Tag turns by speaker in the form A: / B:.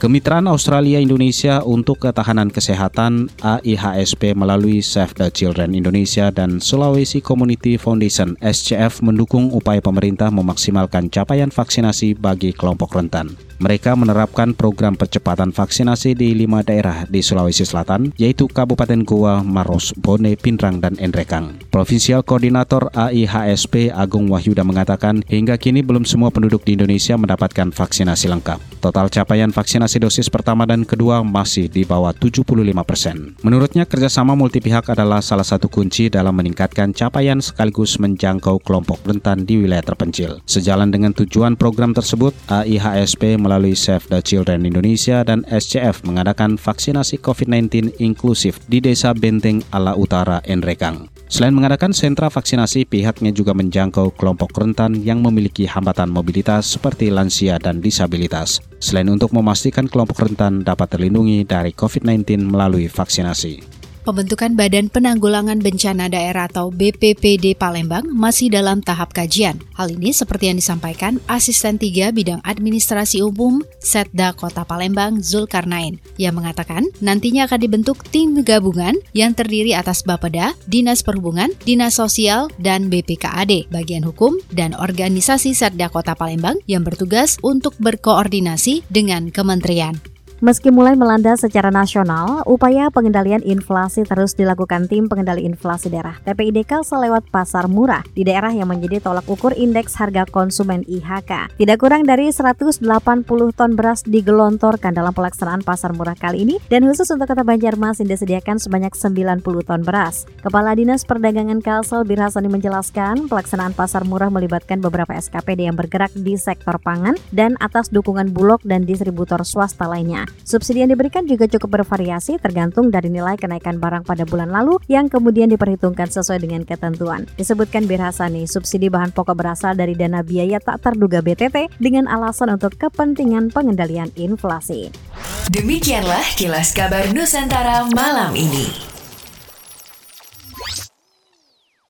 A: Kemitraan Australia-Indonesia untuk Ketahanan Kesehatan AIHSP melalui Save the Children Indonesia dan Sulawesi Community Foundation SCF mendukung upaya pemerintah memaksimalkan capaian vaksinasi bagi kelompok rentan. Mereka menerapkan program percepatan vaksinasi di lima daerah di Sulawesi Selatan, yaitu Kabupaten Goa, Maros, Bone, Pindrang, dan Enrekang. Provinsial Koordinator AIHSP Agung Wahyuda mengatakan, hingga kini belum semua penduduk di Indonesia mendapatkan vaksinasi lengkap. Total capaian vaksinasi dosis pertama dan kedua masih di bawah 75 persen. Menurutnya, kerjasama multi pihak adalah salah satu kunci dalam meningkatkan capaian sekaligus menjangkau kelompok rentan di wilayah terpencil. Sejalan dengan tujuan program tersebut, AIHSP melalui Save the Children Indonesia dan SCF mengadakan vaksinasi COVID-19 inklusif di Desa Benteng Ala Utara, Enrekang. Selain mengadakan sentra vaksinasi, pihaknya juga menjangkau kelompok rentan yang memiliki hambatan mobilitas seperti lansia dan disabilitas. Selain untuk memastikan kelompok rentan dapat terlindungi dari COVID-19 melalui vaksinasi.
B: Pembentukan Badan Penanggulangan Bencana Daerah atau BPPD Palembang masih dalam tahap kajian. Hal ini seperti yang disampaikan Asisten 3 Bidang Administrasi Umum Setda Kota Palembang Zulkarnain yang mengatakan nantinya akan dibentuk tim gabungan yang terdiri atas Bapeda, Dinas Perhubungan, Dinas Sosial, dan BPKAD, bagian hukum, dan organisasi Setda Kota Palembang yang bertugas untuk berkoordinasi dengan kementerian.
C: Meski mulai melanda secara nasional, upaya pengendalian inflasi terus dilakukan tim pengendali inflasi daerah TPID Kalsel lewat pasar murah di daerah yang menjadi tolak ukur indeks harga konsumen IHK. Tidak kurang dari 180 ton beras digelontorkan dalam pelaksanaan pasar murah kali ini dan khusus untuk kota Banjarmasin disediakan sebanyak 90 ton beras. Kepala Dinas Perdagangan Kalsel Birhasani menjelaskan pelaksanaan pasar murah melibatkan beberapa SKPD yang bergerak di sektor pangan dan atas dukungan Bulog dan distributor swasta lainnya. Subsidi yang diberikan juga cukup bervariasi tergantung dari nilai kenaikan barang pada bulan lalu yang kemudian diperhitungkan sesuai dengan ketentuan. Disebutkan Birhasani, subsidi bahan pokok berasal dari dana biaya tak terduga BTT dengan alasan untuk kepentingan pengendalian inflasi.
D: Demikianlah kilas kabar Nusantara malam ini.